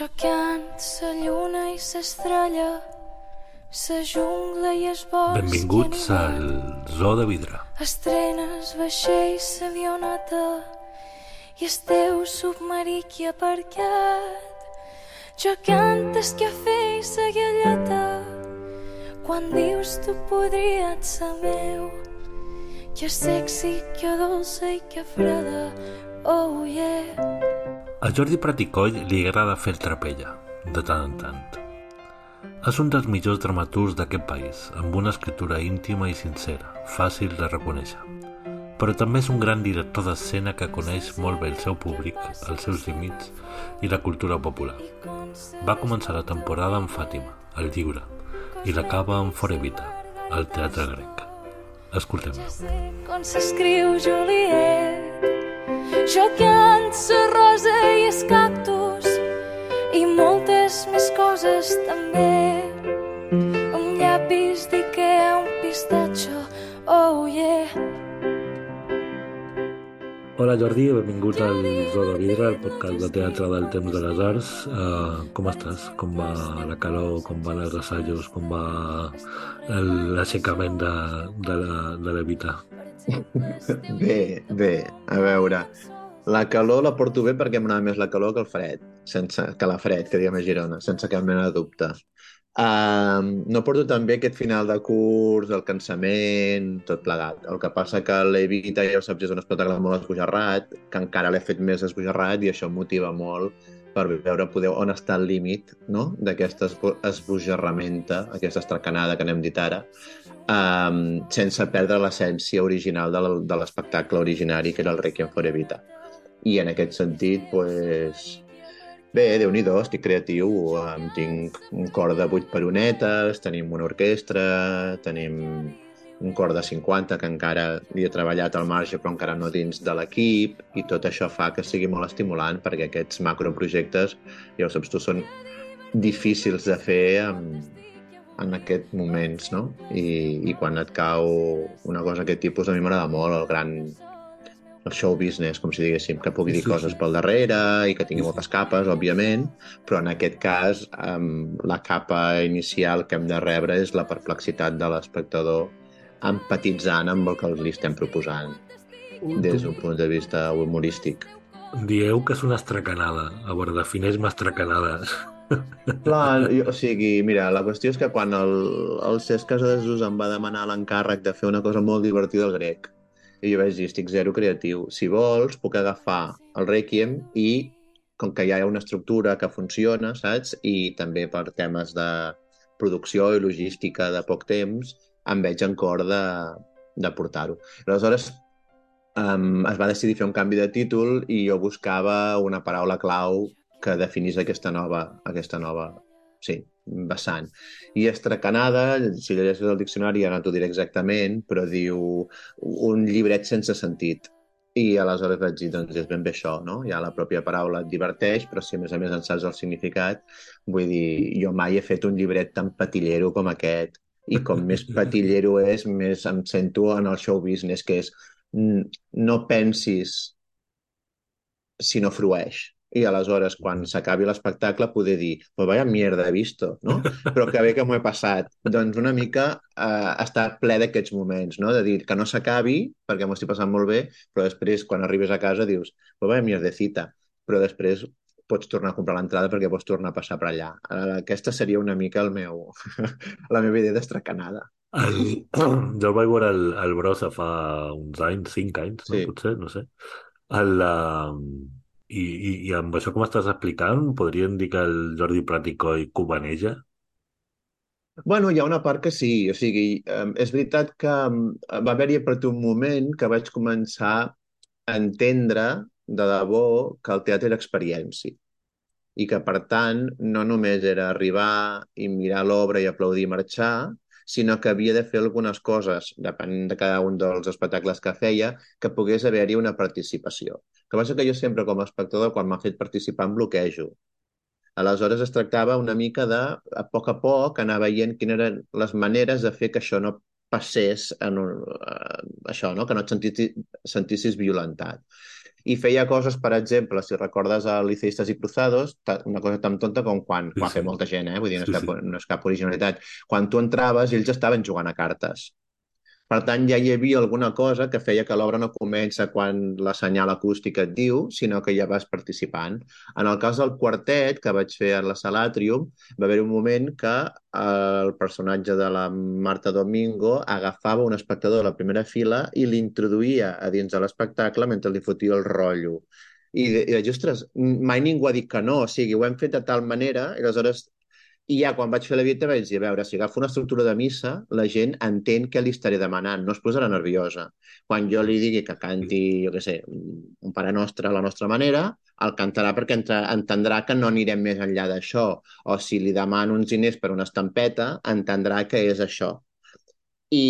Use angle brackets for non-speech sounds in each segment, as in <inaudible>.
Xocant sa lluna i s'estrella, sa jungla i es bosc Benvinguts al Zoo de Vidre. Estrenes vaixells s'avioneta i el teu submarí que ha aparcat. Jo cantes que i sa galleta quan dius tu podries ser meu. Que sexy, que dolça i que freda, oh yeah. A Jordi Praticoll li agrada fer trapella, de tant en tant. És un dels millors dramaturgs d'aquest país, amb una escriptura íntima i sincera, fàcil de reconèixer. Però també és un gran director d'escena que coneix molt bé el seu públic, els seus límits i la cultura popular. Va començar la temporada amb Fàtima, el llibre, i l'acaba amb Forevita, al teatre grec. Escoltem-lo. Com s'escriu Juliet Jo canto la rosa i el cactus i moltes més coses també un llapis d'Ikea, un pistatxo, oh yeah Hola Jordi, benvingut al Zoo de Vidre, el podcast de teatre del temps de les arts. Uh, com estàs? Com va la calor? Com van els assajos? Com va el- l'aixecament de, de, la, de? Bé, bé, a veure, la calor la porto bé perquè m'agrada més la calor que el fred, sense, que la fred, que diguem a Girona, sense cap mena de dubte. Um, no porto tan bé aquest final de curs, el cansament, tot plegat. El que passa que l'Evita, ja ho saps, és un espectacle molt esbojarrat, que encara l'he fet més esbojarrat i això em motiva molt per veure poder on està el límit no? d'aquesta esbo- esbojarramenta, aquesta estracanada que n'hem dit ara, um, sense perdre l'essència original de l'espectacle originari, que era el Requiem for Evita. I en aquest sentit, pues, bé, déu nhi estic creatiu, um, tinc un cor de 8 peronetes, tenim una orquestra, tenim un cor de 50 que encara hi he treballat al marge però encara no dins de l'equip i tot això fa que sigui molt estimulant perquè aquests macroprojectes, ja ho saps tu, són difícils de fer en, en aquests moments, no? I, I quan et cau una cosa d'aquest tipus, a mi m'agrada molt el gran el show business, com si diguéssim, que pugui dir Sí, sí. coses pel darrere i que tingui Sí, sí. moltes capes, òbviament, però en aquest cas um, la capa inicial que hem de rebre és la perplexitat de l'espectador empatitzant amb el que li estem proposant des d'un punt de vista humorístic. Dieu que és una estracanada. A veure, defineix-me estracanada. Clar, jo- o sigui, mira, la qüestió és que quan el, el Cesc Casadesús em va demanar l'encàrrec de fer una cosa molt divertida al grec, i jo vaig dir, estic zero creatiu. Si vols, puc agafar el Requiem i, com que ja hi ha una estructura que funciona, saps? I també per temes de producció i logística de poc temps, em veig en cor de, de portar-ho. Aleshores, um, es va decidir fer un canvi de títol i jo buscava una paraula clau que definís aquesta nova, aquesta nova sí, vessant. I estracanada, si llegeixes el diccionari ja no t'ho diré exactament, però diu un llibret sense sentit. I aleshores vaig dir, doncs és ben bé això, no? Ja la pròpia paraula et diverteix, però si a més a més en saps el significat, vull dir, jo mai he fet un llibret tan patillero com aquest. I com <laughs> més patillero és, més em sento en el show business, que és no pensis si no frueix. I aleshores, quan s'acabi l'espectacle, poder dir, pues vaya mierda he visto, no? Però que bé que m'ho he passat. Doncs una mica eh, estar ple d'aquests moments, no? De dir que no s'acabi, perquè m'ho estic passant molt bé, però després, quan arribes a casa, dius, pues vaya mierdecita. Però després pots tornar a comprar l'entrada perquè pots tornar a passar per allà. Eh, Aquesta seria una mica el meu, <laughs> la meva idea d'estracanada. El... <clears throat> Jo el vaig veure el, el Brossa fa uns anys, cinc anys, no? Sí. potser, no sé. El, uh... I, i, I amb això que m'estàs explicant, dir que el Jordi Praticoll cubaneja? Bueno, hi ha una part que sí, o sigui, és veritat que va haver-hi partir un moment que vaig començar a entendre de debò que el teatre era experiència i que, per tant, no només era arribar i mirar l'obra i aplaudir i marxar, sinó que havia de fer algunes coses, depenent de cada un dels espectacles que feia, que pogués haver-hi una participació. El que passa que jo sempre, com a espectador, quan m'ha fet participar, em bloquejo. Aleshores es tractava una mica de, a poc a poc, anar veient quines eren les maneres de fer que això no passés en un, uh, això, no? que no et sentissis, sentissis violentat. I feia coses, per exemple, si recordes a Liceistes i Cruzados, una cosa tan tonta com quan, sí, ho ha fet molta gent, eh? vull dir, no és, sí, cap, sí. no és cap originalitat, quan tu entraves ells estaven jugant a cartes per tant, ja hi havia alguna cosa que feia que l'obra no comença quan la senyal acústica et diu, sinó que ja vas participant. En el cas del quartet, que vaig fer a la Sala Atrium, va haver un moment que el personatge de la Marta Domingo agafava un espectador de la primera fila i l'introduïa a dins de l'espectacle mentre li fotia el rotllo. I, i ostres, mai ningú ha dit que no, o sigui, ho hem fet de tal manera, i aleshores i ja quan vaig fer la vita vaig dir, a veure, si agafo una estructura de missa, la gent entén què li estaré demanant, no es posarà nerviosa. Quan jo li digui que canti, jo què sé, un Pare Nostre a la nostra manera, el cantarà perquè entendrà que no anirem més enllà d'això. O si li demano uns diners per una estampeta, entendrà que és això. I,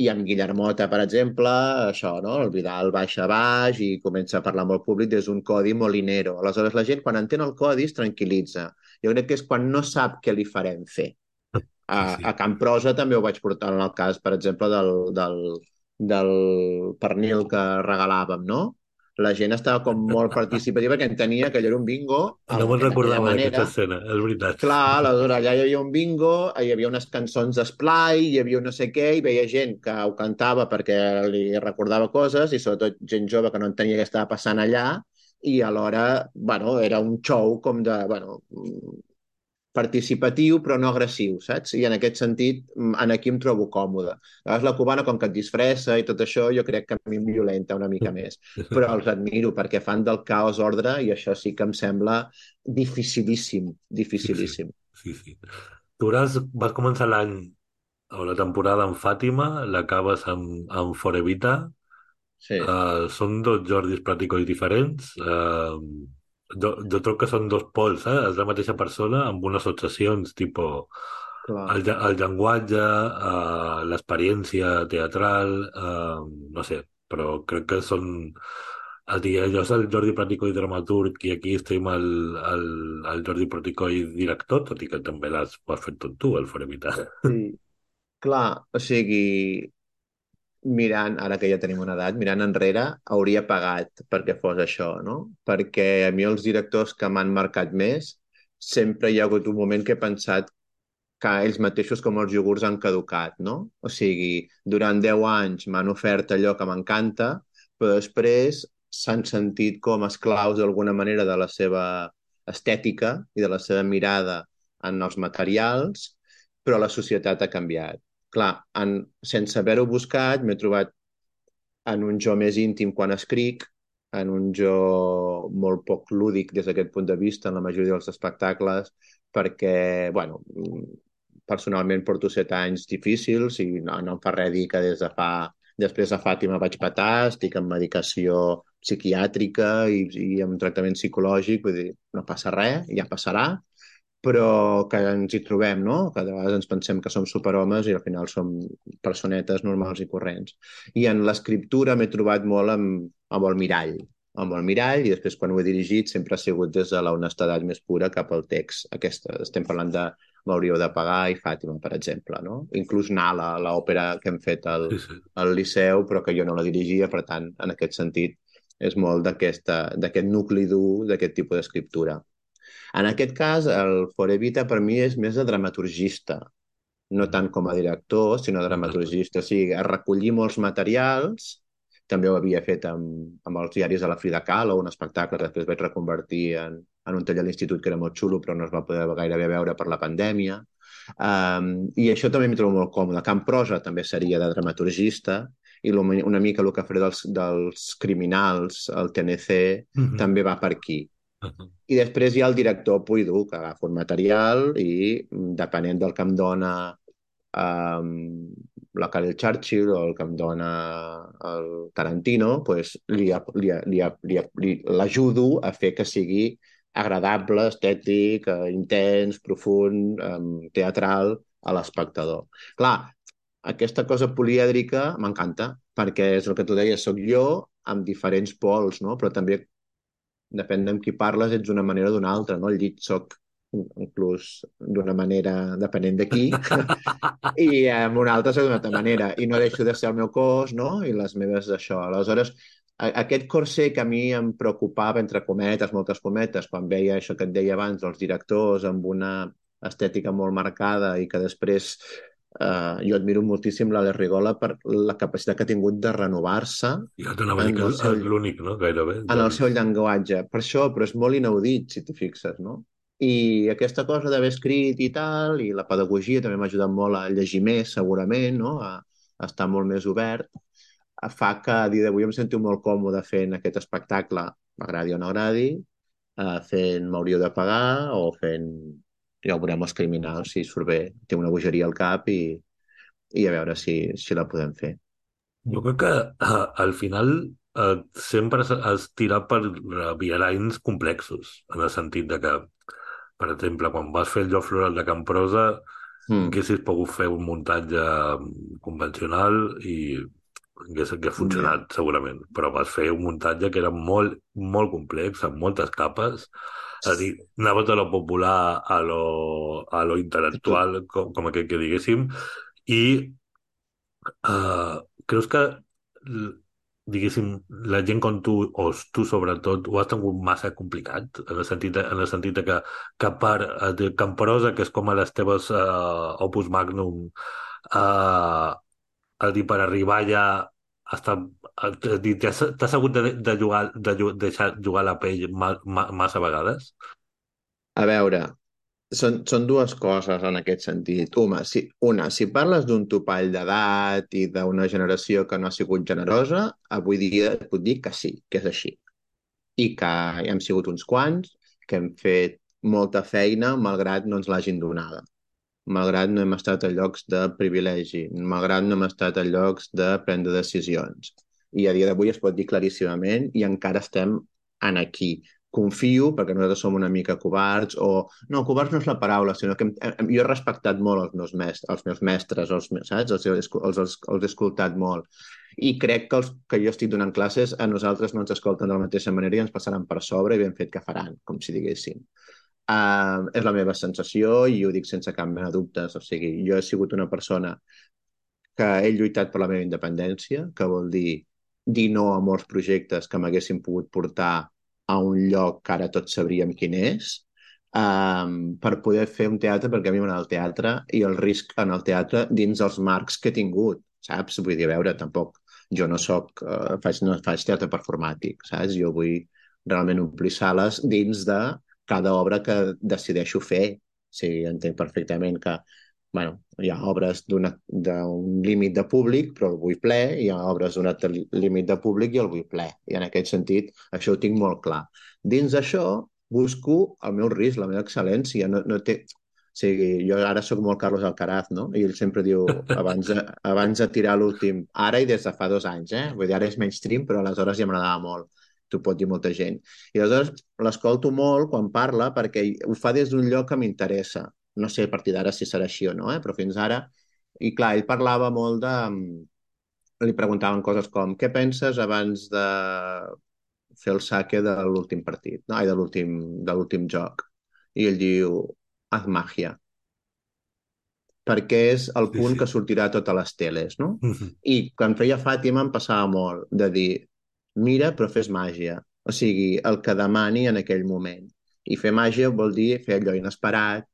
i amb Guillermota, per exemple, això, no? El Vidal baixa baix i comença a parlar amb el públic des d'un codi molinero. Aleshores, la gent, quan entén el codi, es tranquil·litza jo crec que és quan no sap què li farem fer. A, sí. a Camp Prosa també ho vaig portar en el cas, per exemple, del, del, del pernil que regalàvem, no? La gent estava com molt participativa perquè entenia que allò era un bingo. No me'n recordava d'aquesta escena, és veritat. Clar, aleshores allà hi havia un bingo, hi havia unes cançons d'esplai, hi havia no sé què, i veia gent que ho cantava perquè li recordava coses, i sobretot gent jove que no entenia què estava passant allà, i alhora, bueno, era un show com de, bueno, participatiu però no agressiu, saps? I en aquest sentit, en aquí em trobo còmode. A la cubana, com que et disfressa i tot això, jo crec que a mi em violenta una mica més. <laughs> Però els admiro perquè fan del caos ordre i això sí que em sembla dificilíssim, dificilíssim. Sí, sí. sí. Tu vas, vas començar l'any o la temporada amb Fàtima, l'acabes amb, amb Forevita, Sí. Uh, són dos Jordis pràcticament diferents. Uh, jo, jo trobo que són dos pols, eh? És la mateixa persona amb unes obsessions, tipus el, el llenguatge, uh, l'experiència teatral, uh, no sé, però crec que són... El dia, jo és el Jordi i dramaturg i aquí estem el, el, el Jordi i director, tot i que també l'has fet tot tu, el Forevita. Sí, clar, o sigui, mirant, ara que ja tenim una edat, mirant enrere, hauria pagat perquè fos això, no? Perquè a mi els directors que m'han marcat més, sempre hi ha hagut un moment que he pensat que ells mateixos com els iogurts han caducat, no? O sigui, durant 10 anys m'han ofert allò que m'encanta, però després s'han sentit com esclaus d'alguna manera de la seva estètica i de la seva mirada en els materials, però la societat ha canviat clar, en, sense haver-ho buscat, m'he trobat en un jo més íntim quan escric, en un jo molt poc lúdic des d'aquest punt de vista en la majoria dels espectacles, perquè, bueno, personalment porto set anys difícils i no, no em fa res dir que des de fa... Després de Fàtima vaig patar, estic en medicació psiquiàtrica i, i en tractament psicològic, vull dir, no passa res, ja passarà, però que ens hi trobem, no? Que de vegades ens pensem que som superhomes i al final som personetes normals i corrents. I en l'escriptura m'he trobat molt amb, amb el mirall, amb el mirall i després quan ho he dirigit sempre ha sigut des de la honestedat més pura cap al text. Aquesta, estem parlant de M'hauríeu de pagar i Fàtima, per exemple, no? Inclús Nala, l'òpera que hem fet al, al Liceu, però que jo no la dirigia, per tant, en aquest sentit, és molt d'aquest nucli dur, d'aquest tipus d'escriptura. En aquest cas, el Forevita per mi és més de dramaturgista, no tant com a director, sinó dramaturgista. O sigui, a recollir molts materials, també ho havia fet amb, amb els diaris de la Frida Kahlo, un espectacle que després vaig reconvertir en, en un taller a l'institut que era molt xulo, però no es va poder gairebé veure per la pandèmia. Um, I això també m'hi trobo molt còmode. Camp Prosa també seria de dramaturgista, i una mica el que faré dels, dels criminals, el TNC, mm -hmm. també va per aquí. I després hi ha el director Puidu, que agafa un material i, depenent del que em dona um, la Karel Churchill o el que em dona el Tarantino, pues, li, li, li, li, l'ajudo a fer que sigui agradable, estètic, eh, intens, profund, um, teatral a l'espectador. Clar, aquesta cosa polièdrica m'encanta, perquè és el que tu deies, sóc jo amb diferents pols, no? però també depèn amb qui parles, ets d'una manera o d'una altra, no? El llit soc inclús d'una manera depenent de qui, <laughs> i amb una altra d'una altra manera. I no deixo de ser el meu cos, no? I les meves això. Aleshores, aquest corser que a mi em preocupava, entre cometes, moltes cometes, quan veia això que et deia abans, els directors amb una estètica molt marcada i que després eh, jo admiro moltíssim l'Ale Rigola per la capacitat que ha tingut de renovar-se. Ja t'anava a dir que és l'únic, no? Gairebé. En el seu llenguatge. Per això, però és molt inaudit, si t'hi fixes, no? I aquesta cosa d'haver escrit i tal, i la pedagogia també m'ha ajudat molt a llegir més, segurament, no? a, a estar molt més obert fa que a dia d'avui em sento molt còmode fent aquest espectacle, m'agradi o no agradi, eh, fent M'hauríeu de pagar o fent ja ho veurem els criminals, si surt bé, té una bogeria al cap i, i a veure si, si la podem fer. Jo crec que uh, al final uh, sempre has tirat per viarains complexos, en el sentit de que, per exemple, quan vas fer el joc floral de Camprosa, mm. haguessis pogut fer un muntatge convencional i hagués, hagués funcionat, yeah. segurament, però vas fer un muntatge que era molt, molt complex, amb moltes capes, és a dir, anaves de lo popular a lo, a lo intel·lectual, com, com aquell que diguéssim, i uh, creus que diguéssim, la gent com tu, o tu sobretot, ho has tingut massa complicat, en el sentit, de, en el sentit de que, que per de Camperosa, que és com a les teves uh, opus magnum, uh, a dir, per arribar ja està, t'has hagut de, de, jugar, de, de deixar jugar la pell ma, ma, massa vegades? A veure, són, són dues coses en aquest sentit. Una, si, una, si parles d'un topall d'edat i d'una generació que no ha sigut generosa, avui dia et puc dir que sí, que és així. I que hem sigut uns quants, que hem fet molta feina malgrat no ens l'hagin donada malgrat no hem estat a llocs de privilegi, malgrat no hem estat a llocs de prendre decisions. I a dia d'avui es pot dir claríssimament i encara estem en aquí. Confio, perquè nosaltres som una mica covards, o... No, covards no és la paraula, sinó que hem, hem, jo he respectat molt els meus mestres, els meus mestres els, saps? Els, els, els, els, els he escoltat molt. I crec que els que jo estic donant classes a nosaltres no ens escolten de la mateixa manera i ens passaran per sobre i ben fet que faran, com si diguéssim. Uh, és la meva sensació i ho dic sense cap mena de dubtes. O sigui, jo he sigut una persona que he lluitat per la meva independència, que vol dir dir no a molts projectes que m'haguessin pogut portar a un lloc que ara tots sabríem quin és, um, per poder fer un teatre, perquè a mi m'agrada el teatre i el risc en el teatre dins els marcs que he tingut, saps? Vull dir, a veure, tampoc jo no soc, uh, faig, no faig teatre performàtic, saps? Jo vull realment omplir sales dins de cada obra que decideixo fer. O sigui, entenc perfectament que bueno, hi ha obres d'un límit de públic, però el vull ple, hi ha obres d'un límit de públic i el vull ple. I en aquest sentit, això ho tinc molt clar. Dins d'això, busco el meu risc, la meva excel·lència. No, no té... O sigui, jo ara sóc molt Carlos Alcaraz, no? I ell sempre diu, abans, de, abans de tirar l'últim, ara i des de fa dos anys, eh? Vull dir, ara és mainstream, però aleshores ja m'agradava molt t'ho pot dir molta gent. I aleshores l'escolto molt quan parla perquè ho fa des d'un lloc que m'interessa. No sé a partir d'ara si serà així o no, eh? però fins ara... I clar, ell parlava molt de... Li preguntaven coses com què penses abans de fer el saque de l'últim partit, no? Ai, de l'últim joc. I ell diu, haz màgia perquè és el punt sí, sí. que sortirà a totes les teles, no? Uh -huh. I quan feia Fàtima em passava molt de dir, mira però fes màgia. O sigui, el que demani en aquell moment. I fer màgia vol dir fer allò inesperat,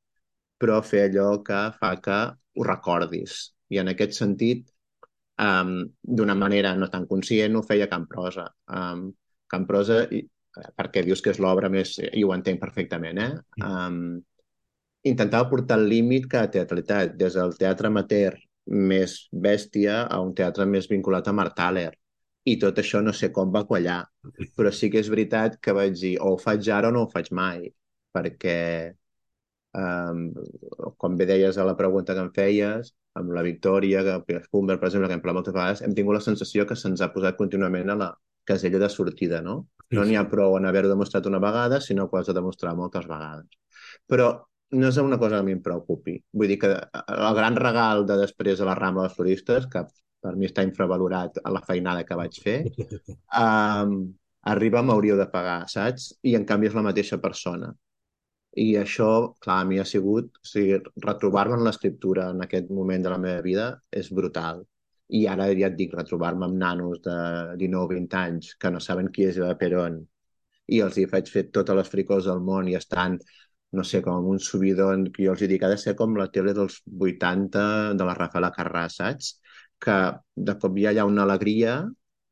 però fer allò que fa que ho recordis. I en aquest sentit, um, d'una manera no tan conscient, ho feia Camprosa. Um, Camprosa, i, perquè dius que és l'obra més... i ho entenc perfectament, eh? Um, intentava portar el límit que a teatralitat, des del teatre amateur més bèstia a un teatre més vinculat a Marthaler i tot això no sé com va quallar, però sí que és veritat que vaig dir o ho faig ara o no ho faig mai, perquè um, com bé deies a la pregunta que em feies, amb la Victòria, que Spumber, per exemple, que hem parlat moltes vegades, hem tingut la sensació que se'ns ha posat contínuament a la casella de sortida, no? No n'hi ha prou en haver-ho demostrat una vegada, sinó que ho has de demostrar moltes vegades. Però no és una cosa que a mi em preocupi. Vull dir que el gran regal de després de la Rambla dels Floristes, que per mi està infravalorat a la feinada que vaig fer, um, arriba m'hauríeu de pagar, saps? I en canvi és la mateixa persona. I això, clar, a mi ha sigut... O sigui, retrobar-me en l'escriptura en aquest moment de la meva vida és brutal. I ara ja et dic, retrobar-me amb nanos de 19-20 anys que no saben qui és Eva Perón i els hi faig fer totes les fricors del món i estan no sé, com un subidon, que jo els dic, ha de ser com la tele dels 80 de la Rafaela Carrà, saps? Que de cop ja hi ha una alegria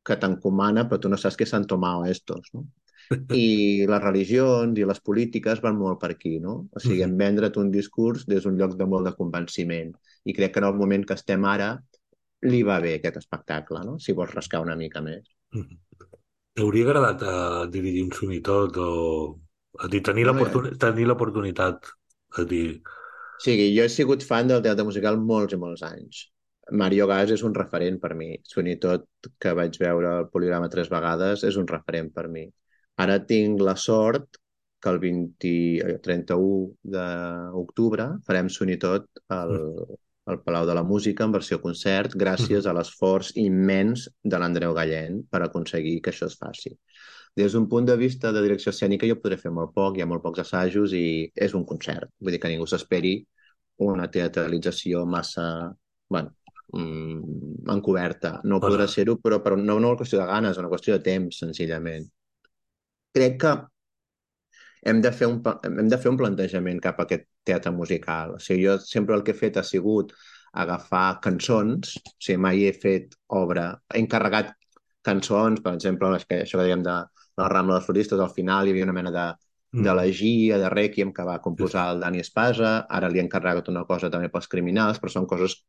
que t'encomana, però tu no saps què s'han tomat estos, no? <laughs> I les religions i les polítiques van molt per aquí, no? O sigui, en vendre't un discurs des d'un lloc de molt de convenciment. I crec que en el moment que estem ara li va bé aquest espectacle, no? Si vols rascar una mica més. T'hauria agradat uh, dirigir un sonitot o a dir, tenir l'oportunitat a dir... O sigui, jo he sigut fan del teatre musical molts i molts anys. Mario Gas és un referent per mi. Sonitot que vaig veure al Poligrama tres vegades és un referent per mi. Ara tinc la sort que el 20, 31 d'octubre farem Sonitot al, al Palau de la Música en versió concert gràcies a l'esforç immens de l'Andreu Gallent per aconseguir que això es faci. Des d'un punt de vista de direcció escènica jo podré fer molt poc, hi ha molt pocs assajos i és un concert. Vull dir que ningú s'esperi una teatralització massa... bueno, mm, encoberta. No podrà ser-ho, però, però no, no una qüestió de ganes, una qüestió de temps, senzillament. Crec que hem de, fer un, hem de fer un plantejament cap a aquest teatre musical. O sigui, jo sempre el que he fet ha sigut agafar cançons, o sigui, mai he fet obra, he encarregat cançons, per exemple, que, això que dèiem de la Rambla dels Floristes, al final hi havia una mena de mm. d'elegia, de rèquiem que va composar el Dani Espasa, ara li he encarregat una cosa també pels criminals, però són coses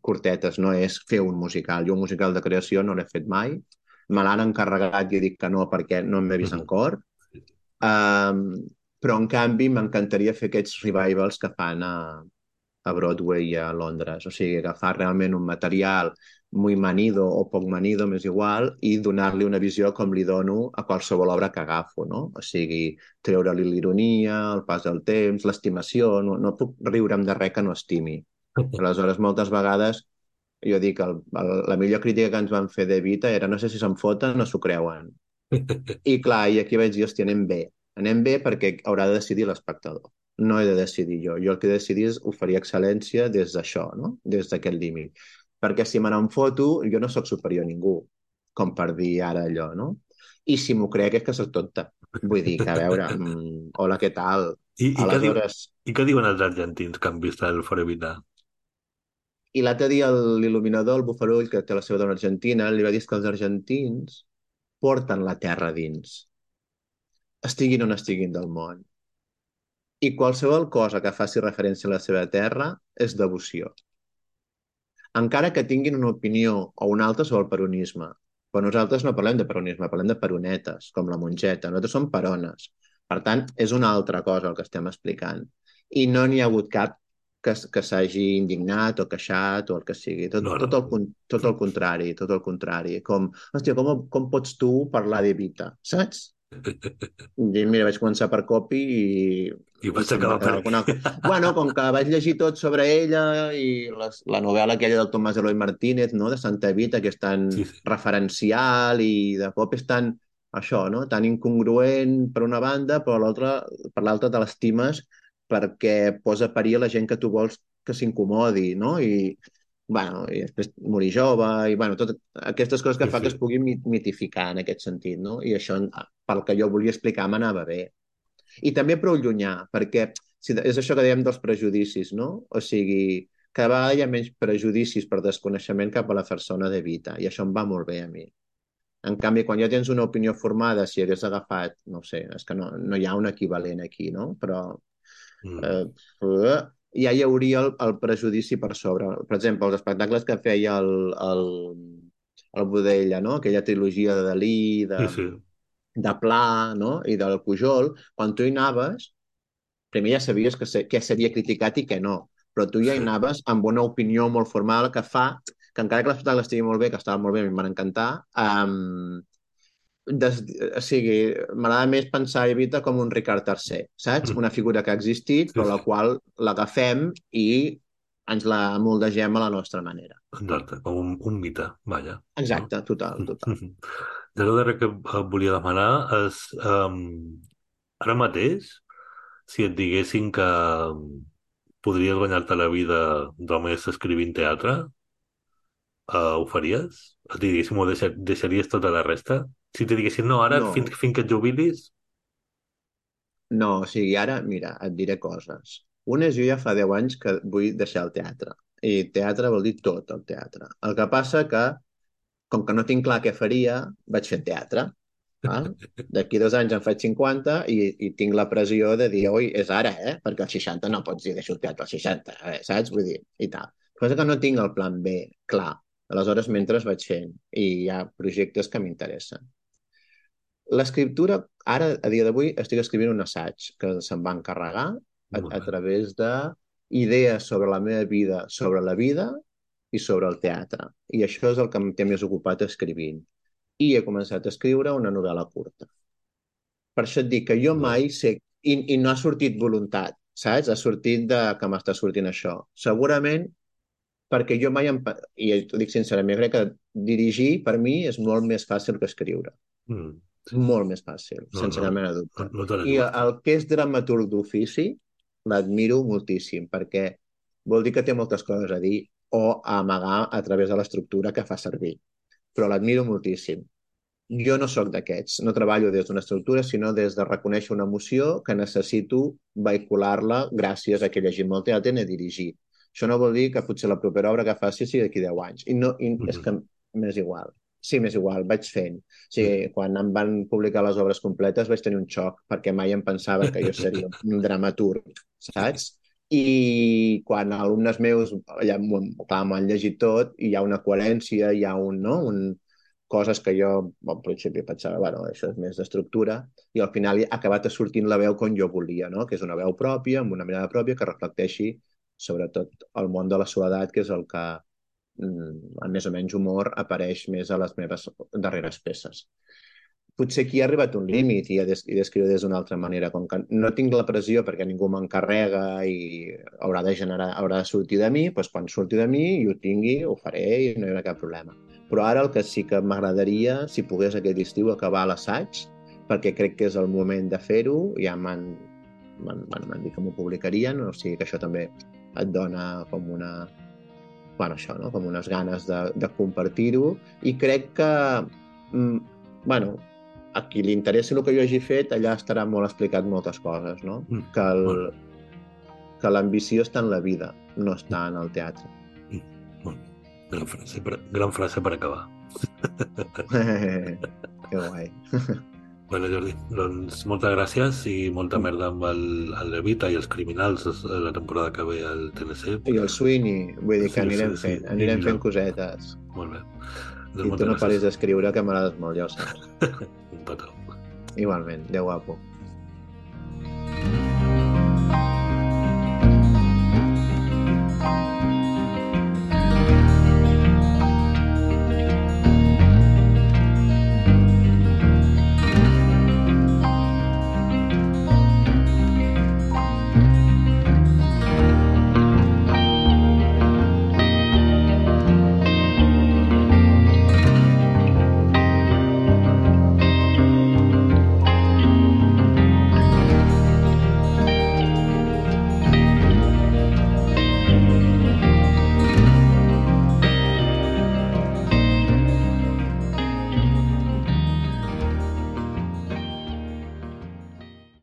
curtetes, no és fer un musical. Jo un musical de creació no l'he fet mai, me l'han encarregat i dic que no perquè no m'he vist en mm-hmm. cor, um, però en canvi m'encantaria fer aquests revivals que fan a, a Broadway i a Londres, o sigui, agafar realment un material muy manido o poc manido, m'és igual, i donar-li una visió com li dono a qualsevol obra que agafo, no? O sigui, treure-li l'ironia, el pas del temps, l'estimació, no, no puc riure'm de res que no estimi. Aleshores, moltes vegades, jo dic, el, el, la millor crítica que ens van fer de Vita era no sé si se'n foten o s'ho creuen. <laughs> I clar, i aquí vaig dir, hòstia, anem bé. Anem bé perquè haurà de decidir l'espectador. No he de decidir jo. Jo el que he de decidir és oferir excel·lència des d'això, no? des d'aquest límit. Perquè si me n'en foto, jo no sóc superior a ningú, com per dir ara allò, no? I si m'ho crec és que sóc tonta. Vull dir que, a veure, <laughs> mm, hola, què tal? I, i, Aleshores... què diu, I què diuen els argentins que han vist el Forevita? I l'altre dia l'il·luminador, el Bufarull, que té la seva dona argentina, li va dir que els argentins porten la terra dins, estiguin on estiguin del món. I qualsevol cosa que faci referència a la seva terra és devoció. Encara que tinguin una opinió o una altra sobre el peronisme. Però nosaltres no parlem de peronisme, parlem de peronetes, com la mongeta. Nosaltres som perones. Per tant, és una altra cosa el que estem explicant. I no n'hi ha hagut cap que, que s'hagi indignat o queixat o el que sigui. Tot, no, no. tot, el, tot el contrari, tot el contrari. Com, hòstia, com, com pots tu parlar d'Evita, saps? <laughs> I mira, vaig començar per copy i... I vaig acabar per... Alguna... <laughs> Bueno, com que vaig llegir tot sobre ella i les, la novel·la aquella del Tomàs Eloy Martínez, no?, de Santa Evita, que és tan sí, sí. referencial i de cop és tan això, no?, tan incongruent per una banda, però l'altra per l'altra te l'estimes perquè posa a parir la gent que tu vols que s'incomodi, no? I, bueno, i després morir jove, i bueno, totes aquestes coses que sí, fa sí. que es pugui mitificar en aquest sentit, no? I això, pel que jo volia explicar, m'anava bé. I també prou llunyà, perquè si, és això que dèiem dels prejudicis, no? O sigui, cada vegada hi ha menys prejudicis per desconeixement cap a la persona de Vita, i això em va molt bé a mi. En canvi, quan ja tens una opinió formada, si hagués agafat, no sé, és que no, no hi ha un equivalent aquí, no? Però Mm. Eh, ja hi hauria el, el prejudici per sobre. Per exemple, els espectacles que feia el, el, el Budella, no? aquella trilogia de Dalí, de, sí, sí. de Pla no? i del Pujol, quan tu hi anaves, primer ja sabies que, se, que seria criticat i que no, però tu ja hi anaves amb una opinió molt formal que fa que encara que l'espectacle estigui molt bé, que estava molt bé, a mi em van encantar, um, des, o sigui, m'agrada més pensar Evita com un Ricard III, saps? Mm. Una figura que ha existit, però la qual l'agafem i ens la moldegem a la nostra manera. Exacte, com un, un mite, vaja. Exacte, total, total. <laughs> De lo darrer que volia demanar és, um, ara mateix, si et diguessin que podries guanyar-te la vida només escrivint teatre, uh, ho faries? Et diguéssim, ho deixar, deixaries tota la resta? Si te diguessin, no, ara, No. fins, fins que et jubilis, No, o sigui, ara, mira, et diré coses. Una és jo ja fa 10 anys que vull deixar el teatre. I teatre vol dir tot, el teatre. El que passa que, com que no tinc clar què faria, vaig fent teatre. <laughs> D'aquí dos anys en faig 50 i, i tinc la pressió de dir, oi, és ara, eh? Perquè als 60 no pots dir deixo el teatre als 60, eh? saps? Vull dir, i tal. Cosa que no tinc el plan B, clar. Aleshores, mentre vaig fent i hi ha projectes que m'interessen. L'escriptura, ara, a dia d'avui, estic escrivint un assaig que se'm va encarregar a, a través de idees sobre la meva vida, sobre la vida i sobre el teatre. I això és el que em té més ocupat escrivint. I he començat a escriure una novel·la curta. Per això et dic que jo mai sé... I, I no ha sortit voluntat, saps? Ha sortit de que m'està sortint això. Segurament perquè jo mai... Em... I t'ho dic sincerament, crec que dirigir per mi és molt més fàcil que escriure. mm, Molt més fàcil, No, sense no. cap mena de dubte. no, no I el que és dramaturg d'ofici l'admiro moltíssim perquè vol dir que té moltes coses a dir o a amagar a través de l'estructura que fa servir. Però l'admiro moltíssim. Jo no sóc d'aquests, no treballo des d'una estructura, sinó des de reconèixer una emoció que necessito vehicular-la gràcies a que he llegit molt teatre i a dirigir. Això no vol dir que potser la propera obra que faci sigui d'aquí 10 anys. I, no, i Mhm. és que m'és igual. Sí, m'és igual, vaig fent. O sigui, quan em van publicar les obres completes vaig tenir un xoc, perquè mai em pensava que jo seria <laughs> un dramaturg, saps? I quan alumnes meus ja clar, m'ho han llegit tot i hi ha una coherència, hi ha un, no? un, coses que jo al principi pensava, bueno, això és més d'estructura, i al final ha acabat sortint la veu com jo volia, no? que és una veu pròpia, amb una mirada pròpia, que reflecteixi sobretot el món de la soledat, que és el que mm, amb més o menys humor apareix més a les meves darreres peces. Potser aquí ha arribat un límit i d'es- d'escriure des d'una altra manera. Com que no tinc la pressió perquè ningú m'encarrega i haurà de generar, haurà de sortir de mi, doncs quan surti de mi i ho tingui, ho faré i no hi haurà cap problema. Però ara el que sí que m'agradaria, si pogués aquest estiu acabar l'assaig, perquè crec que és el moment de fer-ho, ja m'han m'han dit que m'ho publicarien, o sigui que això també et dona com una bueno, això, no? com unes ganes de, de compartir-ho i crec que mm, bueno, a qui li interessi el que jo hagi fet, allà estarà molt explicat moltes coses, no? Mm, Que, el, que l'ambició està en la vida, no està en el teatre. Molt bé. Gran frase per, gran frase per acabar. <laughs> que guai. <laughs> Bueno, Jordi, doncs moltes gràcies i molta merda amb el, el Levita i els criminals la temporada que ve al TNC. I el Sweeney, vull dir que Sí, anirem sí, sí. fent, anirem I fent cosetes. Molt bé. I Doncs tu no paris d'escriure, que m'agrades molt, ja ho saps. <laughs> Total. Igualment, Déu guapo.